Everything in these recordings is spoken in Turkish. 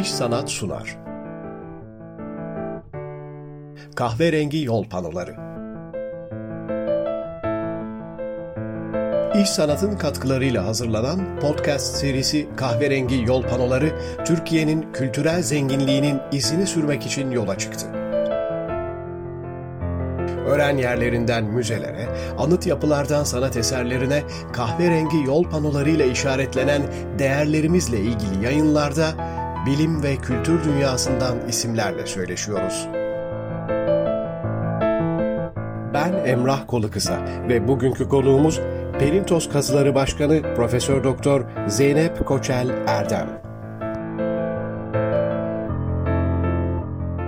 İş Sanat sunar. Kahverengi Yol Panoları İş Sanat'ın katkılarıyla hazırlanan podcast serisi Kahverengi Yol Panoları, Türkiye'nin kültürel zenginliğinin izini sürmek için yola çıktı. Öğren yerlerinden müzelere, anıt yapılardan sanat eserlerine kahverengi yol panolarıyla işaretlenen değerlerimizle ilgili yayınlarda bilim ve kültür dünyasından isimlerle söyleşiyoruz. Ben Emrah Kolukısa ve bugünkü konuğumuz Perintos Kazıları Başkanı Profesör Doktor Zeynep Koçel Erdem.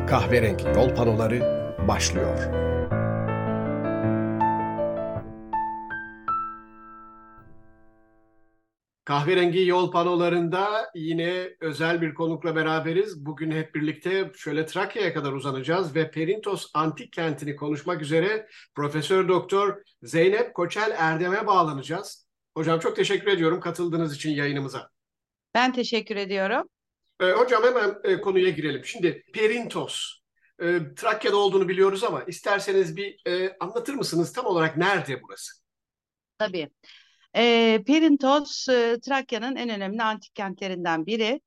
Kahverengi yol panoları başlıyor. Kahverengi yol panolarında yine özel bir konukla beraberiz. Bugün hep birlikte şöyle Trakya'ya kadar uzanacağız ve Perintos antik kentini konuşmak üzere Profesör Doktor Zeynep Koçel Erdem'e bağlanacağız. Hocam çok teşekkür ediyorum katıldığınız için yayınımıza. Ben teşekkür ediyorum. Ee, hocam hemen e, konuya girelim. Şimdi Perintos, e, Trakya'da olduğunu biliyoruz ama isterseniz bir e, anlatır mısınız tam olarak nerede burası? Tabii. E, Perintos, e, Trakya'nın en önemli antik kentlerinden biri.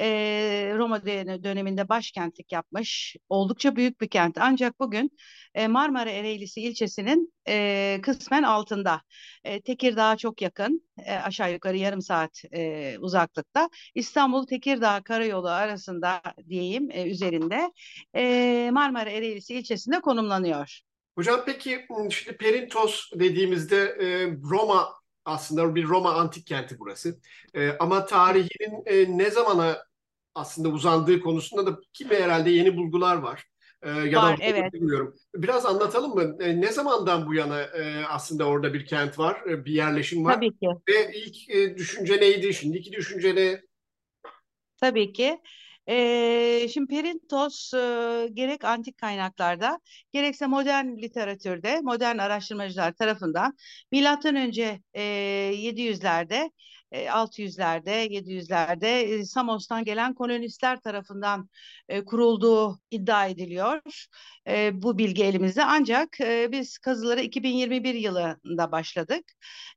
E, Roma döneminde başkentlik yapmış. Oldukça büyük bir kent. Ancak bugün e, Marmara Ereğlisi ilçesinin e, kısmen altında. E, Tekirdağ'a çok yakın. E, aşağı yukarı yarım saat e, uzaklıkta. İstanbul-Tekirdağ Karayolu arasında diyeyim e, üzerinde e, Marmara Ereğlisi ilçesinde konumlanıyor. Hocam peki şimdi Perintos dediğimizde e, Roma aslında bir Roma antik kenti burası. E, ama tarihinin e, ne zamana aslında uzandığı konusunda da kimi herhalde yeni bulgular var. E, ya var, da evet. bilmiyorum. Biraz anlatalım mı? E, ne zamandan bu yana e, aslında orada bir kent var, e, bir yerleşim var? Tabii ki. Ve ilk e, düşünce neydi? Şimdiki düşünce ne? Tabii ki. Ee, şimdi Perintos e, gerek antik kaynaklarda gerekse modern literatürde modern araştırmacılar tarafından milattan önce e, 700'lerde e, 600'lerde 700'lerde e, Samos'tan gelen kolonistler tarafından e, kurulduğu iddia ediliyor. E, bu bilgi elimizde ancak e, biz kazıları 2021 yılında başladık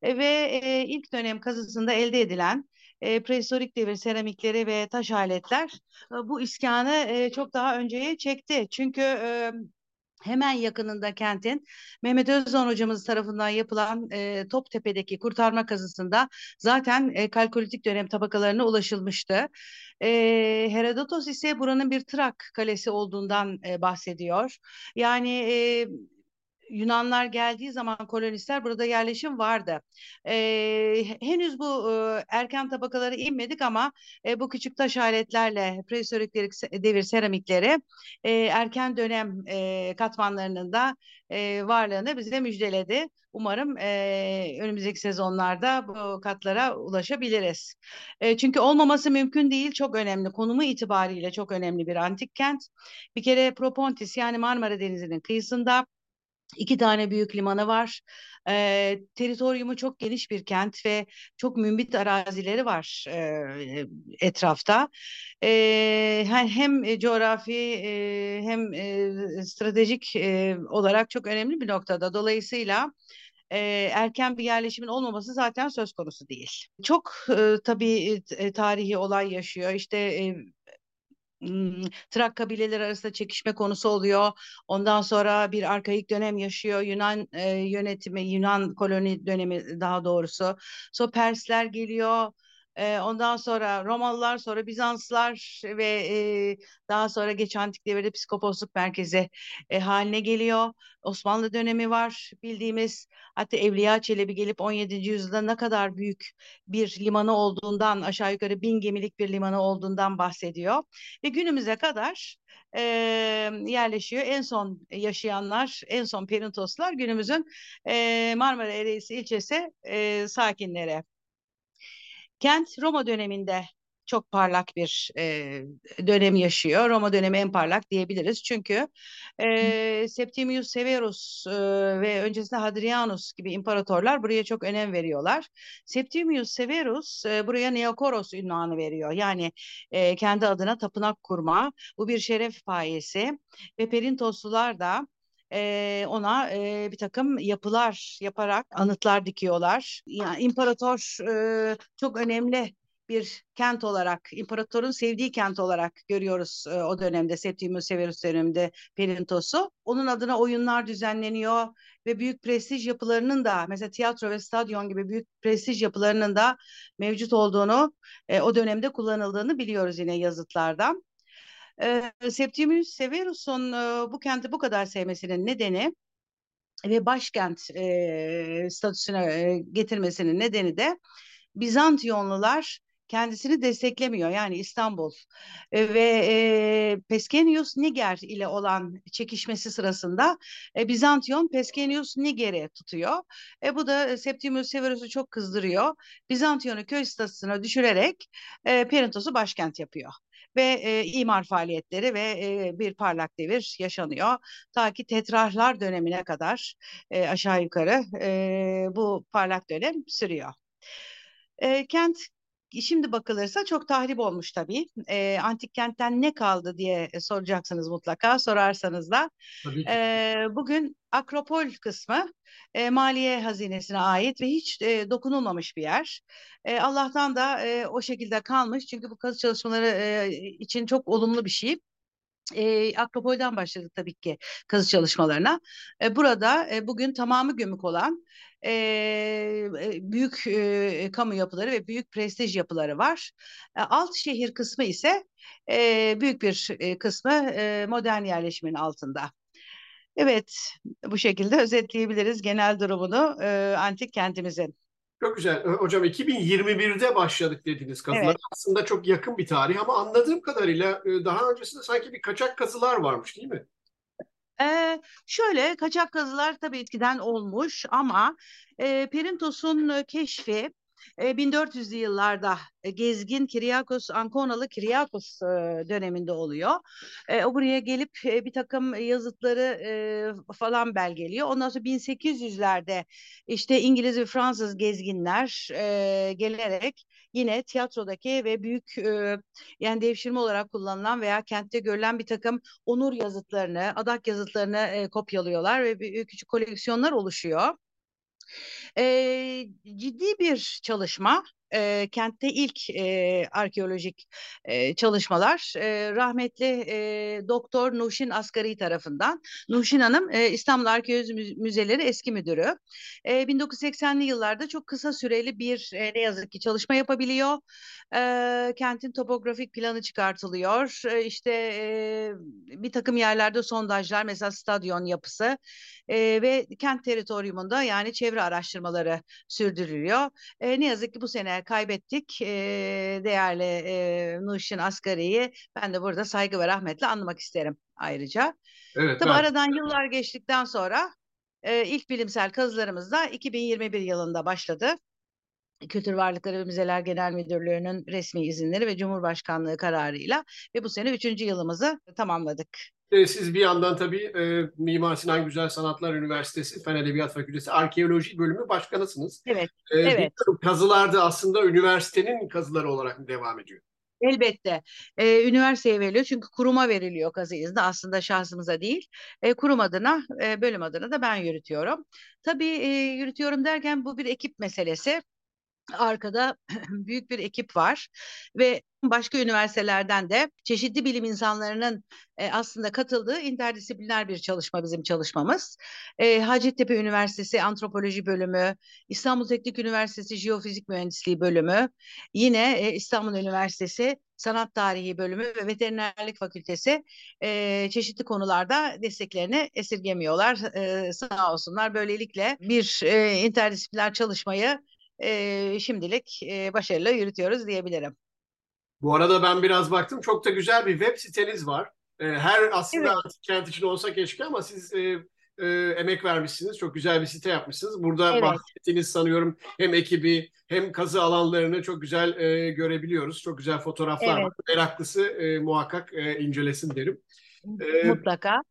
e, ve e, ilk dönem kazısında elde edilen e, prehistorik devir seramikleri ve taş aletler e, bu iskanı e, çok daha önceye çekti. Çünkü e, hemen yakınında kentin Mehmet Özdoğan hocamız tarafından yapılan e, Toptepe'deki kurtarma kazısında zaten e, kalkolitik dönem tabakalarına ulaşılmıştı. E, Herodotos ise buranın bir Trak kalesi olduğundan e, bahsediyor. Yani e, Yunanlar geldiği zaman kolonistler burada yerleşim vardı. E, henüz bu e, erken tabakalara inmedik ama e, bu küçük taş aletlerle prehistorik devir seramikleri e, erken dönem e, katmanlarının da e, varlığını bize müjdeledi. Umarım e, önümüzdeki sezonlarda bu katlara ulaşabiliriz. E, çünkü olmaması mümkün değil. Çok önemli. Konumu itibariyle çok önemli bir antik kent. Bir kere Propontis yani Marmara Denizi'nin kıyısında İki tane büyük limanı var. E, teritoriumu çok geniş bir kent ve çok mümbit arazileri var e, etrafta. E, hem coğrafi e, hem e, stratejik e, olarak çok önemli bir noktada. Dolayısıyla e, erken bir yerleşimin olmaması zaten söz konusu değil. Çok e, tabii e, tarihi olay yaşıyor. İşte e, Trak kabileleri arasında çekişme konusu oluyor. Ondan sonra bir arkaik dönem yaşıyor. Yunan e, yönetimi, Yunan koloni dönemi daha doğrusu. Sonra Persler geliyor. Ondan sonra Romalılar, sonra Bizanslar ve e, daha sonra geç antik devirde psikoposluk merkezi e, haline geliyor. Osmanlı dönemi var bildiğimiz. Hatta Evliya Çelebi gelip 17. yüzyılda ne kadar büyük bir limanı olduğundan aşağı yukarı bin gemilik bir limanı olduğundan bahsediyor. Ve günümüze kadar e, yerleşiyor. En son yaşayanlar, en son Perintoslar günümüzün e, Marmara Ereğlisi ilçesi e, sakinleri. Kent Roma döneminde çok parlak bir e, dönem yaşıyor. Roma dönemi en parlak diyebiliriz. Çünkü e, Septimius Severus e, ve öncesinde Hadrianus gibi imparatorlar buraya çok önem veriyorlar. Septimius Severus e, buraya Neokoros ünvanı veriyor. Yani e, kendi adına tapınak kurma. Bu bir şeref payesi. Ve Perintoslular da e, ona e, bir takım yapılar yaparak anıtlar dikiyorlar. Yani imparator e, çok önemli bir kent olarak, imparatorun sevdiği kent olarak görüyoruz e, o dönemde, Septimius Severus döneminde Perintos'u. Onun adına oyunlar düzenleniyor ve büyük prestij yapılarının da, mesela tiyatro ve stadyon gibi büyük prestij yapılarının da mevcut olduğunu, e, o dönemde kullanıldığını biliyoruz yine yazıtlardan. E, Septimius Severus'un bu kenti bu kadar sevmesinin nedeni ve başkent statüsüne getirmesinin nedeni de Bizantiyonlular kendisini desteklemiyor yani İstanbul ve e, Pescennius Niger ile olan çekişmesi sırasında e, Bizantiyon Pescennius Niger'i tutuyor. E, bu da Septimius Severus'u çok kızdırıyor. Bizantiyon'u köy statüsüne düşürerek e, Perintos'u başkent yapıyor ve e, imar faaliyetleri ve e, bir parlak devir yaşanıyor. Ta ki Tetrarlar dönemine kadar e, aşağı yukarı e, bu parlak dönem sürüyor. E, kent şimdi bakılırsa çok tahrip olmuş tabii. E, antik kentten ne kaldı diye soracaksınız mutlaka. Sorarsanız da. E, bugün Akropol kısmı e, maliye hazinesine ait ve hiç e, dokunulmamış bir yer. E, Allah'tan da e, o şekilde kalmış. Çünkü bu kazı çalışmaları e, için çok olumlu bir şey e, Akropol'den başladık tabii ki kazı çalışmalarına. E, burada e, bugün tamamı gömük olan e, büyük e, kamu yapıları ve büyük prestij yapıları var. E, alt şehir kısmı ise e, büyük bir e, kısmı e, modern yerleşimin altında. Evet, bu şekilde özetleyebiliriz genel durumunu e, antik kentimizin. Çok güzel. Hocam 2021'de başladık dediniz kazılara. Evet. Aslında çok yakın bir tarih ama anladığım kadarıyla daha öncesinde sanki bir kaçak kazılar varmış değil mi? Ee, şöyle kaçak kazılar tabii etkiden olmuş ama e, Perintos'un keşfi 1400'lü yıllarda gezgin Kiryakos Ankonalı Kiryakos döneminde oluyor. O buraya gelip bir takım yazıtları falan belgeliyor. Ondan sonra 1800'lerde işte İngiliz ve Fransız gezginler gelerek yine tiyatrodaki ve büyük yani devşirme olarak kullanılan veya kentte görülen bir takım onur yazıtlarını, adak yazıtlarını kopyalıyorlar ve bir küçük koleksiyonlar oluşuyor. E, ciddi bir çalışma e, kentte ilk e, arkeolojik e, çalışmalar e, rahmetli e, Doktor Nuşin Asgari tarafından. Nuşin Hanım e, İstanbul Arkeoloji Müzeleri eski müdürü. E, 1980'li yıllarda çok kısa süreli bir e, ne yazık ki çalışma yapabiliyor. E, kentin topografik planı çıkartılıyor. E, işte e, bir takım yerlerde sondajlar mesela stadyon yapısı e, ve kent teritoriumunda yani çevre araştırmaları sürdürülüyor. E, ne yazık ki bu sene kaybettik e, değerli e, Nuşin Asgari'yi. Ben de burada saygı ve rahmetle anmak isterim ayrıca. Evet, Tabii ben... aradan yıllar geçtikten sonra e, ilk bilimsel kazılarımız da 2021 yılında başladı. Kültür Varlıkları ve Müzeler Genel Müdürlüğü'nün resmi izinleri ve Cumhurbaşkanlığı kararıyla ve bu sene üçüncü yılımızı tamamladık. Siz bir yandan tabii e, Mimar Sinan Güzel Sanatlar Üniversitesi Fen Edebiyat Fakültesi Arkeoloji Bölümü Başkanısınız. Evet, e, evet. Kazılar da aslında üniversitenin kazıları olarak devam ediyor? Elbette. Ee, üniversiteye veriliyor çünkü kuruma veriliyor kazı izni aslında şahsımıza değil. E, kurum adına, e, bölüm adına da ben yürütüyorum. Tabii e, yürütüyorum derken bu bir ekip meselesi arkada büyük bir ekip var ve başka üniversitelerden de çeşitli bilim insanlarının e, aslında katıldığı interdisipliner bir çalışma bizim çalışmamız. E, Hacettepe Üniversitesi Antropoloji Bölümü, İstanbul Teknik Üniversitesi Jeofizik Mühendisliği Bölümü, yine e, İstanbul Üniversitesi Sanat Tarihi Bölümü ve Veterinerlik Fakültesi e, çeşitli konularda desteklerini esirgemiyorlar. E, sağ olsunlar. Böylelikle bir e, interdisipliner çalışmayı e, şimdilik e, başarıyla yürütüyoruz diyebilirim. Bu arada ben biraz baktım. Çok da güzel bir web siteniz var. E, her aslında Evet. antik kent için olsa keşke ama siz e, e, emek vermişsiniz. Çok güzel bir site yapmışsınız. Burada Evet. bahsettiğiniz sanıyorum hem ekibi hem kazı alanlarını çok güzel e, görebiliyoruz. Çok güzel fotoğraflar Evet. var. Meraklısı e, muhakkak e, incelesin derim. Mutlaka.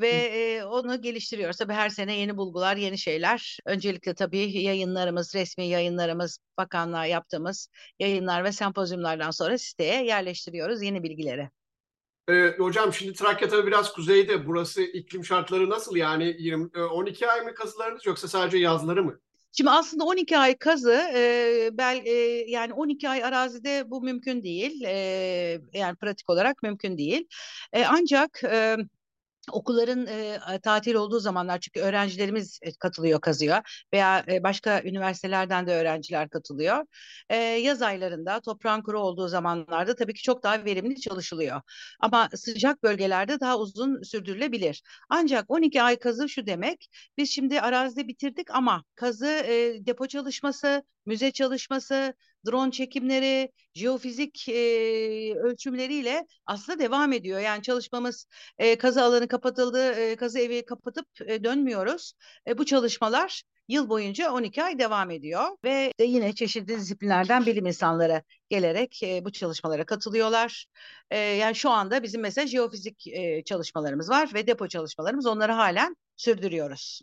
Ve e, onu geliştiriyoruz. Tabii her sene yeni bulgular, yeni şeyler. Öncelikle tabii yayınlarımız, resmi yayınlarımız, bakanlığa yaptığımız yayınlar ve sempozyumlardan sonra siteye yerleştiriyoruz yeni bilgileri. e, hocam şimdi Trakya tabii biraz kuzeyde. Burası iklim şartları nasıl? Yani 20, e, 12 ay mı kazılarınız yoksa sadece yazları mı? Şimdi aslında 12 ay kazı, e, bel, e, yani 12 ay arazide bu mümkün değil. E, yani pratik olarak mümkün değil. E, ancak e, okulların e, tatil olduğu zamanlar çünkü öğrencilerimiz e, katılıyor kazıya veya e, başka üniversitelerden de öğrenciler katılıyor. E, yaz aylarında toprağın kuru olduğu zamanlarda tabii ki çok daha verimli çalışılıyor. Ama sıcak bölgelerde daha uzun sürdürülebilir. Ancak 12 ay kazı şu demek, biz şimdi arazide bitirdik ama kazı e, depo çalışması, müze çalışması, drone çekimleri, jeofizik e, ölçümleriyle aslında devam ediyor. Yani çalışmamız e, kazı alanı kapatıldı, e, kazı evi kapatıp e, dönmüyoruz. E, bu çalışmalar yıl boyunca 12 ay devam ediyor ve de yine çeşitli disiplinlerden bilim insanları gelerek e, bu çalışmalara katılıyorlar. E, yani şu anda bizim mesela jeofizik e, çalışmalarımız var ve depo çalışmalarımız onları halen sürdürüyoruz.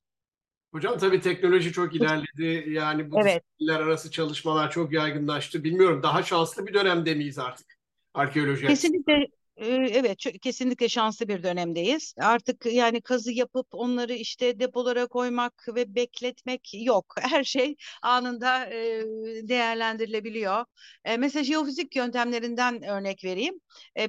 Hocam tabii teknoloji çok ilerledi. Yani bu Evet. disiplinler arası çalışmalar çok yaygınlaştı. Bilmiyorum daha şanslı bir dönemde miyiz artık arkeoloji? Kesinlikle evet kesinlikle şanslı bir dönemdeyiz. Artık yani kazı yapıp onları işte depolara koymak ve bekletmek yok. Her şey anında değerlendirilebiliyor. Mesela jeofizik yöntemlerinden örnek vereyim.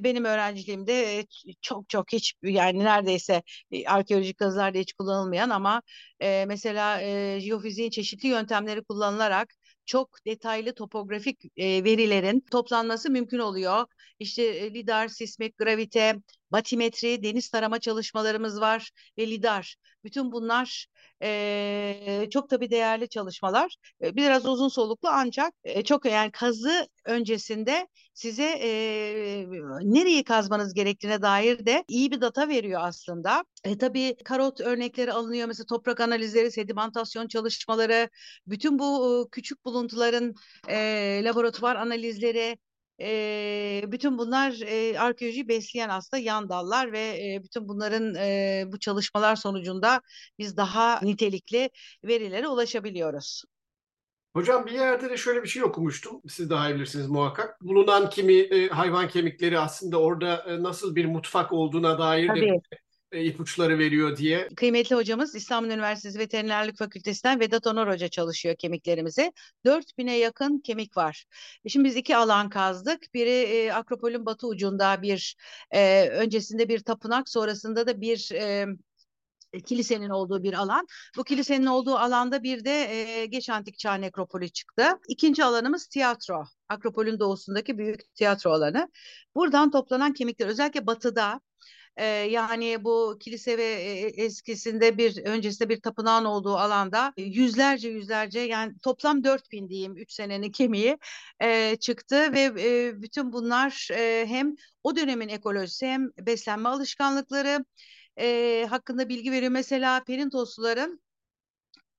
Benim öğrenciliğimde çok çok hiç yani neredeyse arkeolojik kazılarda hiç kullanılmayan ama mesela jeofiziğin çeşitli yöntemleri kullanılarak çok detaylı topografik e, verilerin toplanması mümkün oluyor. İşte lidar, sismik, gravite, batimetri, deniz tarama çalışmalarımız var ve lidar. Bütün bunlar e, çok tabii değerli çalışmalar. Biraz uzun soluklu ancak e, çok yani kazı öncesinde size e, nereyi kazmanız gerektiğine dair de iyi bir data veriyor aslında. E, tabii karot örnekleri alınıyor. Mesela toprak analizleri, sedimentasyon çalışmaları, bütün bu küçük buluntuların e, laboratuvar analizleri, e, bütün bunlar e, arkeolojiyi besleyen aslında yan dallar ve e, bütün bunların e, bu çalışmalar sonucunda biz daha nitelikli verilere ulaşabiliyoruz. Hocam bir yerde de şöyle bir şey okumuştum. Siz daha iyi bilirsiniz muhakkak. Bulunan kimi e, hayvan kemikleri aslında orada e, nasıl bir mutfak olduğuna dair de Tabii. e, ipuçları veriyor diye. Kıymetli hocamız İstanbul Üniversitesi Veterinerlik Fakültesinden Vedat Onur Hoca çalışıyor kemiklerimize. 4000'e yakın kemik var. E Şimdi biz iki alan kazdık. Biri e, Akropol'ün batı ucunda bir e, öncesinde bir tapınak sonrasında da bir e, kilisenin olduğu bir alan. Bu kilisenin olduğu alanda bir de e, geç antik çağ nekropoli çıktı. İkinci alanımız tiyatro. Akropol'ün doğusundaki büyük tiyatro alanı. Buradan toplanan kemikler özellikle batıda ee, yani bu kilise ve e, eskisinde bir öncesinde bir tapınağın olduğu alanda e, yüzlerce yüzlerce yani toplam 4000 diyeyim 3 senenin kemiği e, çıktı ve e, bütün bunlar e, hem o dönemin ekolojisi hem beslenme alışkanlıkları e, hakkında bilgi veriyor. Mesela perintosluların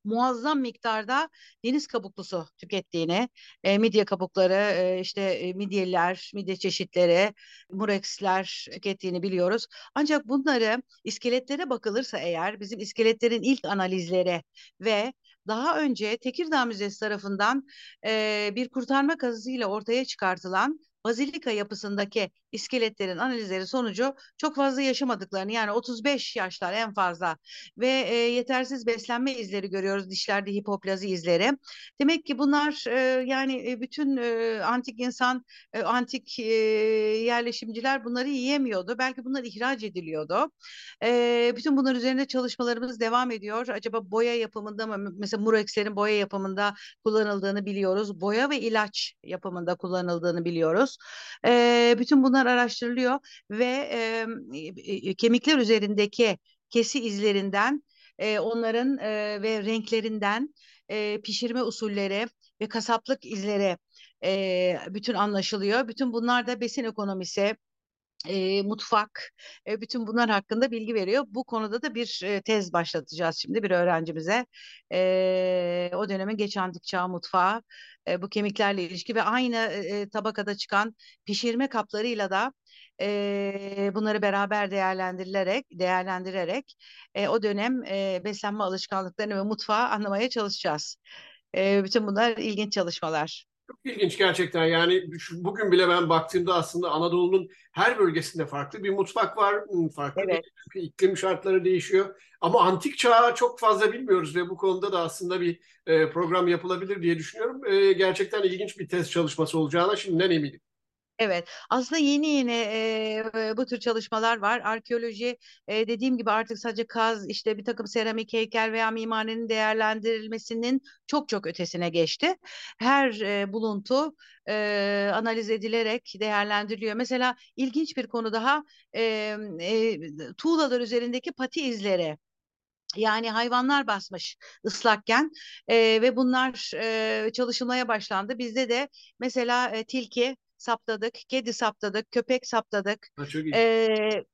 muazzam miktarda deniz kabuklusu tükettiğini, e, midye kabukları, e, işte e, midyeler, midye çeşitleri, mureksler tükettiğini biliyoruz. Ancak bunları iskeletlere bakılırsa eğer bizim iskeletlerin ilk analizleri ve daha önce Tekirdağ Müzesi tarafından e, bir kurtarma kazısıyla ortaya çıkartılan bazilika yapısındaki iskeletlerin analizleri sonucu çok fazla yaşamadıklarını yani 35 yaşlar en fazla ve e, yetersiz beslenme izleri görüyoruz dişlerde hipoplazi izleri. Demek ki bunlar e, yani e, bütün e, antik insan e, antik e, yerleşimciler bunları yiyemiyordu. Belki bunlar ihraç ediliyordu. E, bütün bunlar üzerinde çalışmalarımız devam ediyor. Acaba boya yapımında mı mesela Murex'lerin boya yapımında kullanıldığını biliyoruz. Boya ve ilaç yapımında kullanıldığını biliyoruz. E, bütün bunlar araştırılıyor ve e, kemikler üzerindeki kesi izlerinden, e, onların e, ve renklerinden, e, pişirme usulleri ve kasaplık izleri e, bütün anlaşılıyor. Bütün bunlar da besin ekonomisi, e, mutfak, e, bütün bunlar hakkında bilgi veriyor. Bu konuda da bir e, tez başlatacağız şimdi bir öğrencimize. E, o dönemin geç antik çağ mutfağı, e, bu kemiklerle ilişki ve aynı e, tabakada çıkan pişirme kaplarıyla da e, bunları beraber değerlendirilerek değerlendirerek e, o dönem e, beslenme alışkanlıklarını ve mutfağı anlamaya çalışacağız. E, bütün bunlar ilginç çalışmalar. Çok ilginç gerçekten yani bugün bile ben baktığımda aslında Anadolu'nun her bölgesinde farklı bir mutfak var, farklı evet. bir iklim şartları değişiyor. Ama antik çağı çok fazla bilmiyoruz ve bu konuda da aslında bir e, program yapılabilir diye düşünüyorum. E, gerçekten ilginç bir test çalışması olacağına şimdiden eminim. Evet, aslında yeni yeni e, bu tür çalışmalar var. Arkeoloji e, dediğim gibi artık sadece kaz, işte bir takım seramik, heykel veya mimarinin değerlendirilmesinin çok çok ötesine geçti. Her e, buluntu e, analiz edilerek değerlendiriliyor. Mesela ilginç bir konu daha e, e, tuğlalar üzerindeki pati izleri. Yani hayvanlar basmış ıslakken e, ve bunlar e, çalışılmaya başlandı. Bizde de mesela e, tilki saptadık, kedi saptadık, köpek saptadık. Ha, çok ee,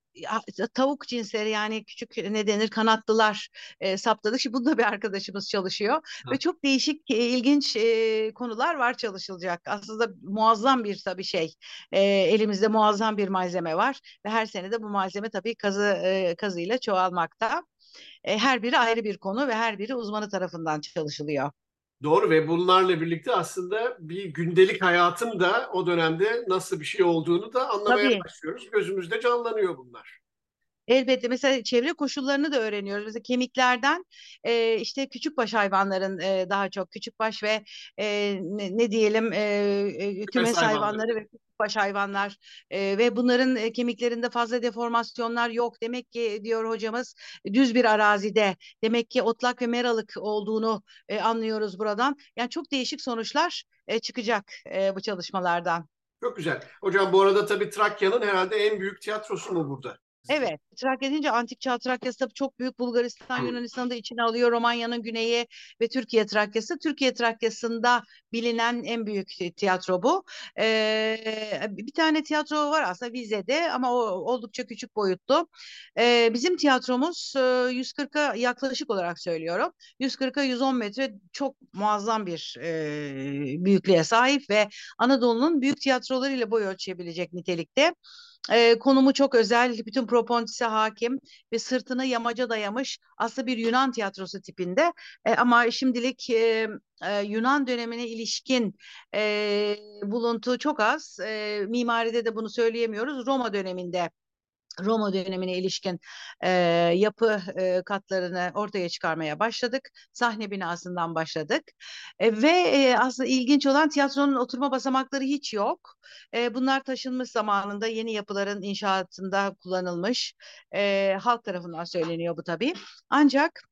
tavuk cinsleri yani küçük ne denir kanatlılar e, saptadık. Şimdi bunda bir arkadaşımız çalışıyor ha. ve çok değişik e, ilginç e, konular var çalışılacak. Aslında muazzam bir tabii şey. E, elimizde muazzam bir malzeme var ve her sene de bu malzeme tabii kazı e, kazıyla çoğalmakta. E, her biri ayrı bir konu ve her biri uzmanı tarafından çalışılıyor. Doğru ve bunlarla birlikte aslında bir gündelik hayatın da o dönemde nasıl bir şey olduğunu da anlamaya Tabii. başlıyoruz. Gözümüzde canlanıyor bunlar. Elbette mesela çevre koşullarını da öğreniyoruz. Mesela kemiklerden e, işte küçükbaş hayvanların e, daha çok küçükbaş ve e, ne, ne diyelim e, kümes hayvanları. ve küçükbaş hayvanlar e, ve bunların e, kemiklerinde fazla deformasyonlar yok. Demek ki diyor hocamız düz bir arazide demek ki otlak ve meralık olduğunu e, anlıyoruz buradan. Yani çok değişik sonuçlar e, çıkacak e, bu çalışmalardan. Çok güzel. Hocam bu arada tabii Trakya'nın herhalde en büyük tiyatrosu mu burada? Evet. Trakya deyince Antik Çağ Trakyası tabii çok büyük. Bulgaristan, Yunanistan'ı da içine alıyor. Romanya'nın güneyi ve Türkiye Trakyası. Türkiye Trakyası'nda bilinen en büyük tiyatro bu. Ee, bir tane tiyatro var aslında Vize'de ama o oldukça küçük boyutlu. Ee, bizim tiyatromuz 140'a yaklaşık olarak söylüyorum. 140'a 110 metre çok muazzam bir e, büyüklüğe sahip ve Anadolu'nun büyük tiyatrolarıyla boy ölçebilecek nitelikte. E, konumu çok özel, bütün propontisi hakim ve sırtını yamaca dayamış aslında bir Yunan tiyatrosu tipinde. E, ama şimdilik e, e, Yunan dönemine ilişkin e, buluntu çok az. E, mimaride de bunu söyleyemiyoruz. Roma döneminde Roma dönemine ilişkin e, yapı e, katlarını ortaya çıkarmaya başladık. Sahne binasından başladık. E, ve e, aslında ilginç olan tiyatronun oturma basamakları hiç yok. E, bunlar taşınmış zamanında yeni yapıların inşaatında kullanılmış. E, halk tarafından söyleniyor bu tabii. Ancak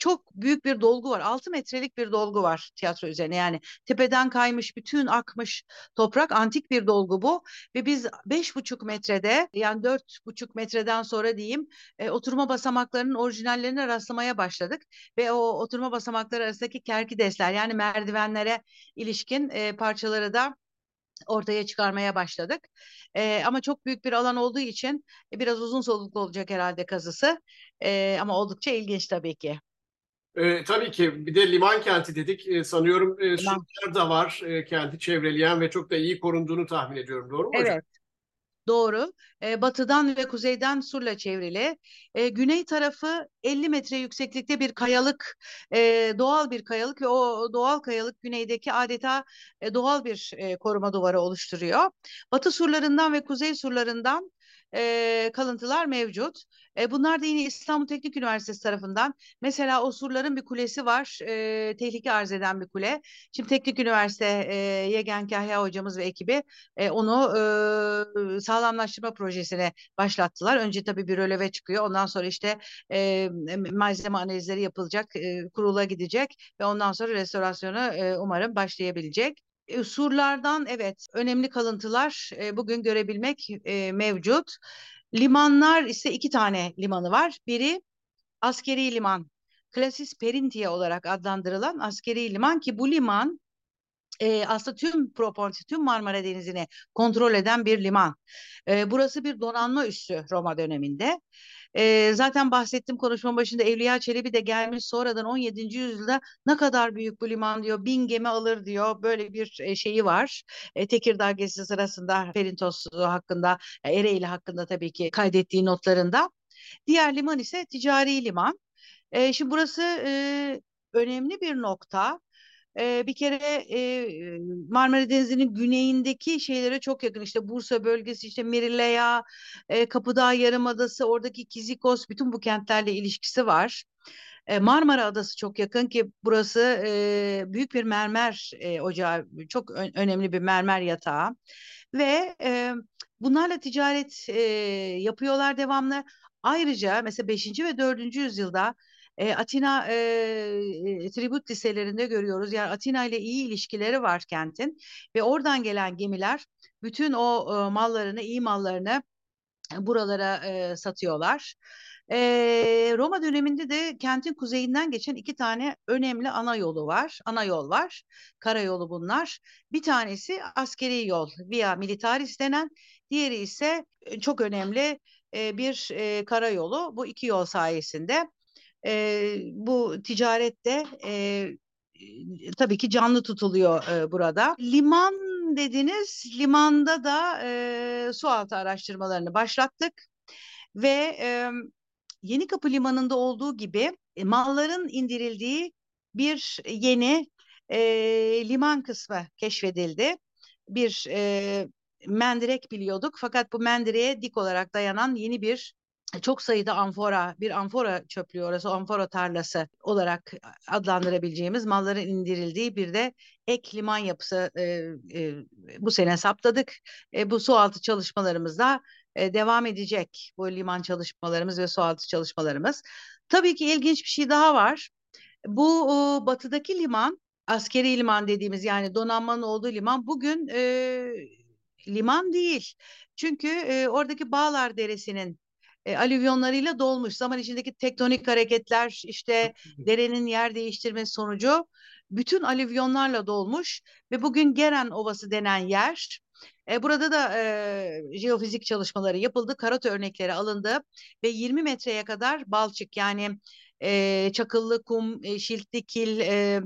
çok büyük bir dolgu var. 6 metrelik bir dolgu var tiyatro üzerine. Yani tepeden kaymış, bütün akmış toprak antik bir dolgu bu. Ve biz beş buçuk metrede yani dört buçuk metreden sonra diyeyim e, oturma basamaklarının orijinallerine rastlamaya başladık. Ve o oturma basamakları arasındaki kerkidesler yani merdivenlere ilişkin e, parçaları da ortaya çıkarmaya başladık. E, ama çok büyük bir alan olduğu için e, biraz uzun soluklu olacak herhalde kazısı. E, ama oldukça ilginç tabii ki. E, tabii ki bir de liman kenti dedik. E, sanıyorum e, surlar da var e, kenti çevreleyen ve çok da iyi korunduğunu tahmin ediyorum. Doğru mu evet. hocam? Doğru. E, batıdan ve kuzeyden surla çevrili. E, güney tarafı 50 metre yükseklikte bir kayalık, e, doğal bir kayalık ve o doğal kayalık güneydeki adeta e, doğal bir e, koruma duvarı oluşturuyor. Batı surlarından ve kuzey surlarından e, kalıntılar mevcut. E, bunlar da yine İstanbul Teknik Üniversitesi tarafından. Mesela o surların bir kulesi var. E, tehlike arz eden bir kule. Şimdi Teknik Üniversite e, Yegen Kahya hocamız ve ekibi e, onu e, sağlamlaştırma projesine başlattılar. Önce tabii bir röleve çıkıyor. Ondan sonra işte e, malzeme analizleri yapılacak, e, kurula gidecek ve ondan sonra restorasyona e, umarım başlayabilecek. E, surlardan evet önemli kalıntılar e, bugün görebilmek e, mevcut. Limanlar ise iki tane limanı var. Biri askeri liman, Klasis Perintia olarak adlandırılan askeri liman ki bu liman e, aslında tüm Propontis, tüm Marmara Denizi'ni kontrol eden bir liman. E, burası bir donanma üssü Roma döneminde. E, zaten bahsettim konuşma başında Evliya Çelebi de gelmiş sonradan 17. yüzyılda ne kadar büyük bu liman diyor. Bin gemi alır diyor. Böyle bir şeyi var. E, Tekirdağ gezisi sırasında Perintos hakkında, Ereğli hakkında tabii ki kaydettiği notlarında. Diğer liman ise ticari liman. E, şimdi burası e, önemli bir nokta. E, bir kere e, Marmara Denizi'nin güneyindeki şeylere çok yakın. İşte Bursa bölgesi, işte Merilea, e, Kapıdağ Yarımadası, oradaki Kizikos, bütün bu kentlerle ilişkisi var. Marmara Adası çok yakın ki burası e, büyük bir mermer e, ocağı, çok ö- önemli bir mermer yatağı. Ve e, bunlarla ticaret e, yapıyorlar devamlı. Ayrıca mesela 5. ve 4. yüzyılda e, Atina e, tribut liselerinde görüyoruz. Yani Atina ile iyi ilişkileri var kentin ve oradan gelen gemiler bütün o e, mallarını, iyi mallarını buralara e, satıyorlar. E, Roma döneminde de kentin kuzeyinden geçen iki tane önemli ana yolu var. Ana yol var. Karayolu bunlar. Bir tanesi askeri yol Via Militaris denen. Diğeri ise çok önemli e, bir e, karayolu. Bu iki yol sayesinde e, bu ticarette e, tabii ki canlı tutuluyor e, burada. Liman dediniz, limanda da e, sualtı araştırmalarını başlattık ve e, Yeni Kapı Limanı'nda olduğu gibi e, malların indirildiği bir yeni e, liman kısmı keşfedildi. Bir e, mendirek biliyorduk fakat bu mendireğe dik olarak dayanan yeni bir çok sayıda amfora, bir amfora çöplüğü orası, amfora tarlası olarak adlandırabileceğimiz malların indirildiği bir de ek liman yapısı e, e, bu sene saptadık. E, bu sualtı çalışmalarımızda e, devam edecek bu liman çalışmalarımız ve sualtı çalışmalarımız. Tabii ki ilginç bir şey daha var. Bu o, batıdaki liman, askeri liman dediğimiz yani donanmanın olduğu liman bugün e, liman değil. Çünkü e, oradaki Bağlar Deresi'nin e, alüvyonlarıyla dolmuş. Zaman içindeki tektonik hareketler, işte derenin yer değiştirmesi sonucu bütün alüvyonlarla dolmuş ve bugün Geren Ovası denen yer e, burada da e, jeofizik çalışmaları yapıldı, karot örnekleri alındı ve 20 metreye kadar balçık yani e, çakıllı kum, e, şiltli kil, e,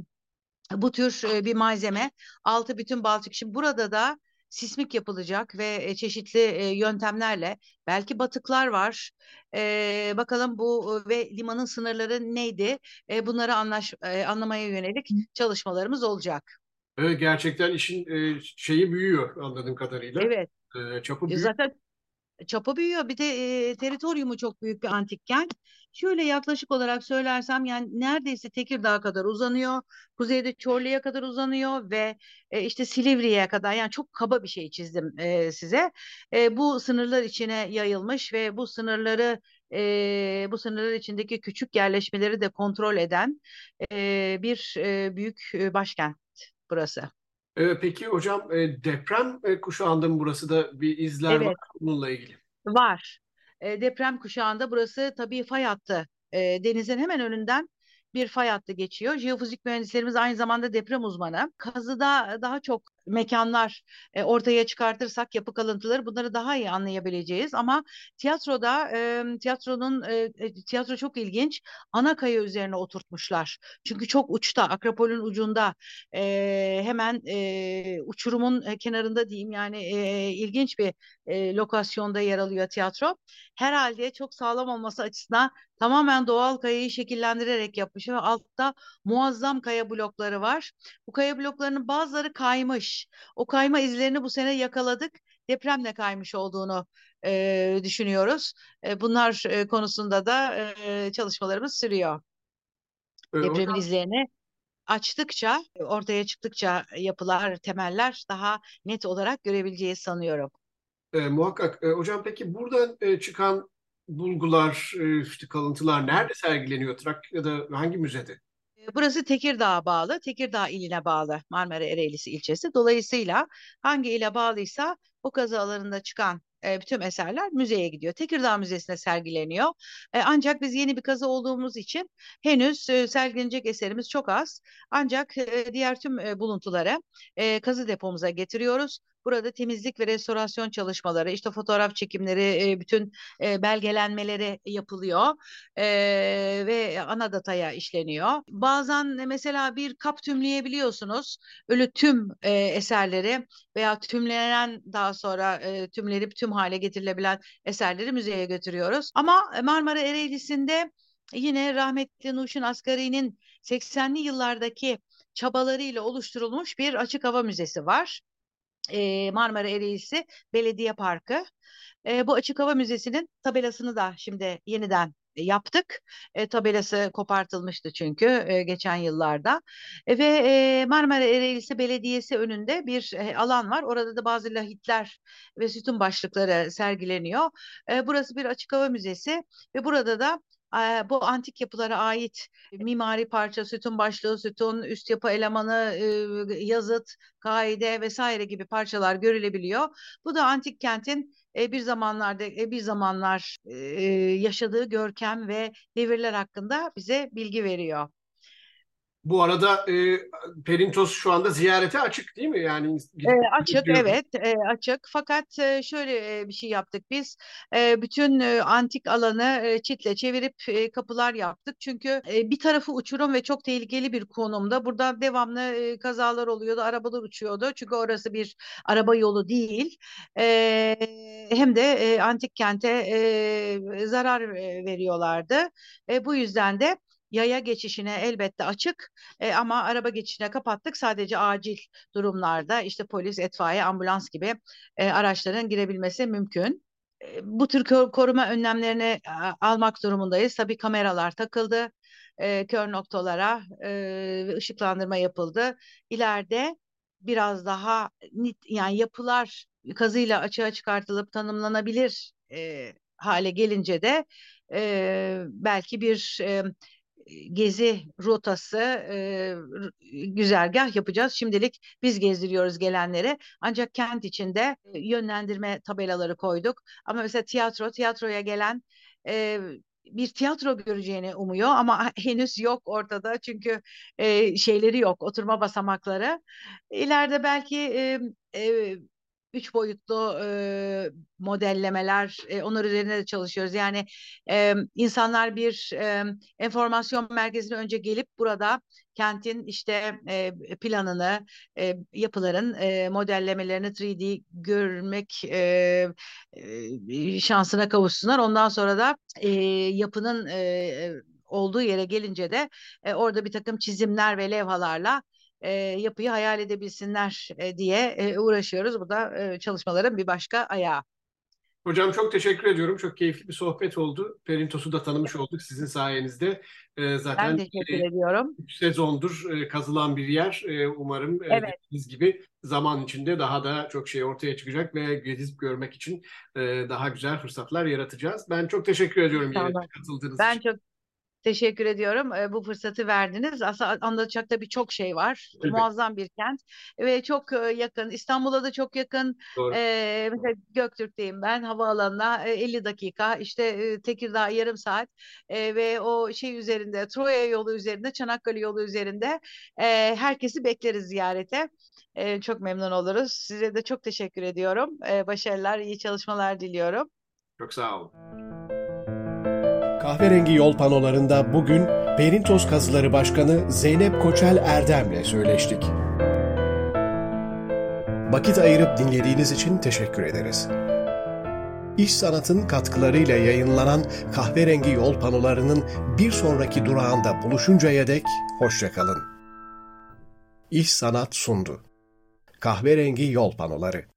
bu tür e, bir malzeme. Altı bütün balçık. Şimdi burada da sismik yapılacak ve e, çeşitli e, yöntemlerle belki batıklar var. E, bakalım bu e, ve limanın sınırları neydi? E, bunları anlaş, e, anlamaya yönelik çalışmalarımız olacak. Evet, gerçekten işin e, şeyi büyüyor anladığım kadarıyla. Evet. E, çapı büyük. zaten çapı büyüyor. Bir de e, teritoriumu çok büyük bir antik kent. Şöyle yaklaşık olarak söylersem yani neredeyse Tekirdağ kadar uzanıyor. Kuzeyde Çorlu'ya kadar uzanıyor ve e, işte Silivri'ye kadar yani çok kaba bir şey çizdim e, size. E, bu sınırlar içine yayılmış ve bu sınırları e, bu sınırlar içindeki küçük yerleşmeleri de kontrol eden e, bir e, büyük e, başkent burası. E, peki hocam e, deprem e, kuşağında mı burası da bir izler var Evet. bununla ilgili? Var. E, deprem kuşağında burası tabii fay hattı. E, denizin hemen önünden bir fay hattı geçiyor. Jeofizik mühendislerimiz aynı zamanda deprem uzmanı. Kazıda daha çok mekanlar e, ortaya çıkartırsak yapı kalıntıları bunları daha iyi anlayabileceğiz. Ama tiyatroda e, tiyatronun e, tiyatro çok ilginç. Ana kaya üzerine oturtmuşlar. Çünkü çok uçta, Akropol'ün ucunda e, hemen e, uçurumun kenarında diyeyim yani e, ilginç bir e, lokasyonda yer alıyor tiyatro. Herhalde çok sağlam olması açısından tamamen doğal kayayı şekillendirerek yapmış ve altta muazzam kaya blokları var. Bu kaya bloklarının bazıları kaymış. O kayma izlerini bu sene yakaladık. Depremle kaymış olduğunu e, düşünüyoruz. E, bunlar e, konusunda da e, çalışmalarımız sürüyor. E, Depremin hocam izlerini açtıkça, ortaya çıktıkça yapılar, temeller daha net olarak görebileceğiz sanıyorum. e, muhakkak. E, hocam peki buradan e, çıkan bulgular, e, işte kalıntılar nerede sergileniyor? Trakya'da hangi müzede? Burası Tekirdağ'a bağlı, Tekirdağ iline bağlı Marmara Ereğlisi ilçesi. Dolayısıyla hangi ile bağlıysa o kazı alanında çıkan e, bütün eserler müzeye gidiyor. Tekirdağ Müzesi'nde sergileniyor. E, ancak biz yeni bir kazı olduğumuz için henüz e, sergilenecek eserimiz çok az. Ancak e, diğer tüm e, buluntuları e, kazı depomuza getiriyoruz. Burada temizlik ve restorasyon çalışmaları, işte fotoğraf çekimleri, e, bütün e, belgelenmeleri yapılıyor e, ve ana dataya işleniyor. Bazen mesela bir kap tümleyebiliyorsunuz. Öyle tüm eserleri veya tümlenen daha sonra tümlenip tüm hale getirilebilen eserleri müzeye götürüyoruz. Ama Marmara Ereğlisi'nde yine rahmetli Nuşin Asgari'nin 80'li yıllardaki çabalarıyla oluşturulmuş bir açık hava müzesi var e, Marmara Ereğlisi Belediye Parkı. E, bu Açık Hava Müzesi'nin tabelasını da şimdi yeniden yaptık. E, tabelası kopartılmıştı çünkü e, geçen yıllarda. E, ve e, Marmara Ereğlisi Belediyesi önünde bir e, alan var. Orada da bazı lahitler ve sütun başlıkları sergileniyor. E, burası bir açık hava müzesi ve burada da bu antik yapılara ait mimari parça, sütun başlığı, sütun, üst yapı elemanı, yazıt, kaide vesaire gibi parçalar görülebiliyor. Bu da antik kentin bir zamanlarda bir zamanlar yaşadığı görkem ve devirler hakkında bize bilgi veriyor. Bu arada e, Perintos şu anda ziyarete açık değil mi? Yani e, açık gidiyoruz. evet e, açık. Fakat e, şöyle e, bir şey yaptık biz. E, bütün e, antik alanı e, çitle çevirip e, kapılar yaptık. Çünkü e, bir tarafı uçurum ve çok tehlikeli bir konumda. Burada devamlı e, kazalar oluyordu arabalar uçuyordu. Çünkü orası bir araba yolu değil. E, hem de e, antik kente e, zarar e, veriyorlardı. E, bu yüzden de yaya geçişine elbette açık e, ama araba geçişine kapattık. Sadece acil durumlarda işte polis, etfaiye, ambulans gibi e, araçların girebilmesi mümkün. E, bu tür koruma önlemlerini almak durumundayız. Tabii kameralar takıldı. E, kör noktalara e, ışıklandırma yapıldı. İleride biraz daha yani yapılar kazıyla açığa çıkartılıp tanımlanabilir e, hale gelince de e, belki bir e, gezi rotası e, güzergah yapacağız. Şimdilik biz gezdiriyoruz gelenleri. Ancak kent içinde yönlendirme tabelaları koyduk. Ama mesela tiyatro, tiyatroya gelen e, bir tiyatro göreceğini umuyor ama henüz yok ortada çünkü e, şeyleri yok oturma basamakları. İleride belki e, e, üç boyutlu e, modellemeler, e, onlar üzerine de çalışıyoruz. Yani e, insanlar bir e, enformasyon merkezine önce gelip burada kentin işte e, planını, e, yapıların e, modellemelerini 3D görmek e, e, şansına kavuşsunlar. Ondan sonra da e, yapının e, olduğu yere gelince de e, orada bir takım çizimler ve levhalarla e, yapıyı hayal edebilsinler e, diye e, uğraşıyoruz. Bu da e, çalışmaların bir başka ayağı. Hocam çok teşekkür ediyorum. Çok keyifli bir sohbet oldu. Perintos'u da tanımış olduk sizin sayenizde. Ee, zaten ben teşekkür e, ediyorum. Sezondur e, kazılan bir yer. E, umarım evet. e, dediğiniz gibi zaman içinde daha da çok şey ortaya çıkacak ve gezip görmek için e, daha güzel fırsatlar yaratacağız. Ben çok teşekkür ediyorum tamam. katıldığınız ben için. Ben çok Teşekkür ediyorum. E, bu fırsatı verdiniz. Aslında anlatacak da birçok şey var. Evet. Muazzam bir kent ve çok e, yakın. İstanbul'a da çok yakın. Doğru. E, mesela Göktürk'teyim ben. Havaalanına e, 50 dakika. İşte e, Tekirdağ yarım saat e, ve o şey üzerinde Troya yolu üzerinde, Çanakkale yolu üzerinde e, herkesi bekleriz ziyarete. E, çok memnun oluruz. Size de çok teşekkür ediyorum. E, başarılar, iyi çalışmalar diliyorum. Çok sağ olun. Kahverengi yol panolarında bugün Perintos Kazıları Başkanı Zeynep Koçel Erdem'le söyleştik. Vakit ayırıp dinlediğiniz için teşekkür ederiz. İş Sanat'ın katkılarıyla yayınlanan kahverengi yol panolarının bir sonraki durağında buluşuncaya dek hoşçakalın. İş Sanat sundu. Kahverengi yol panoları.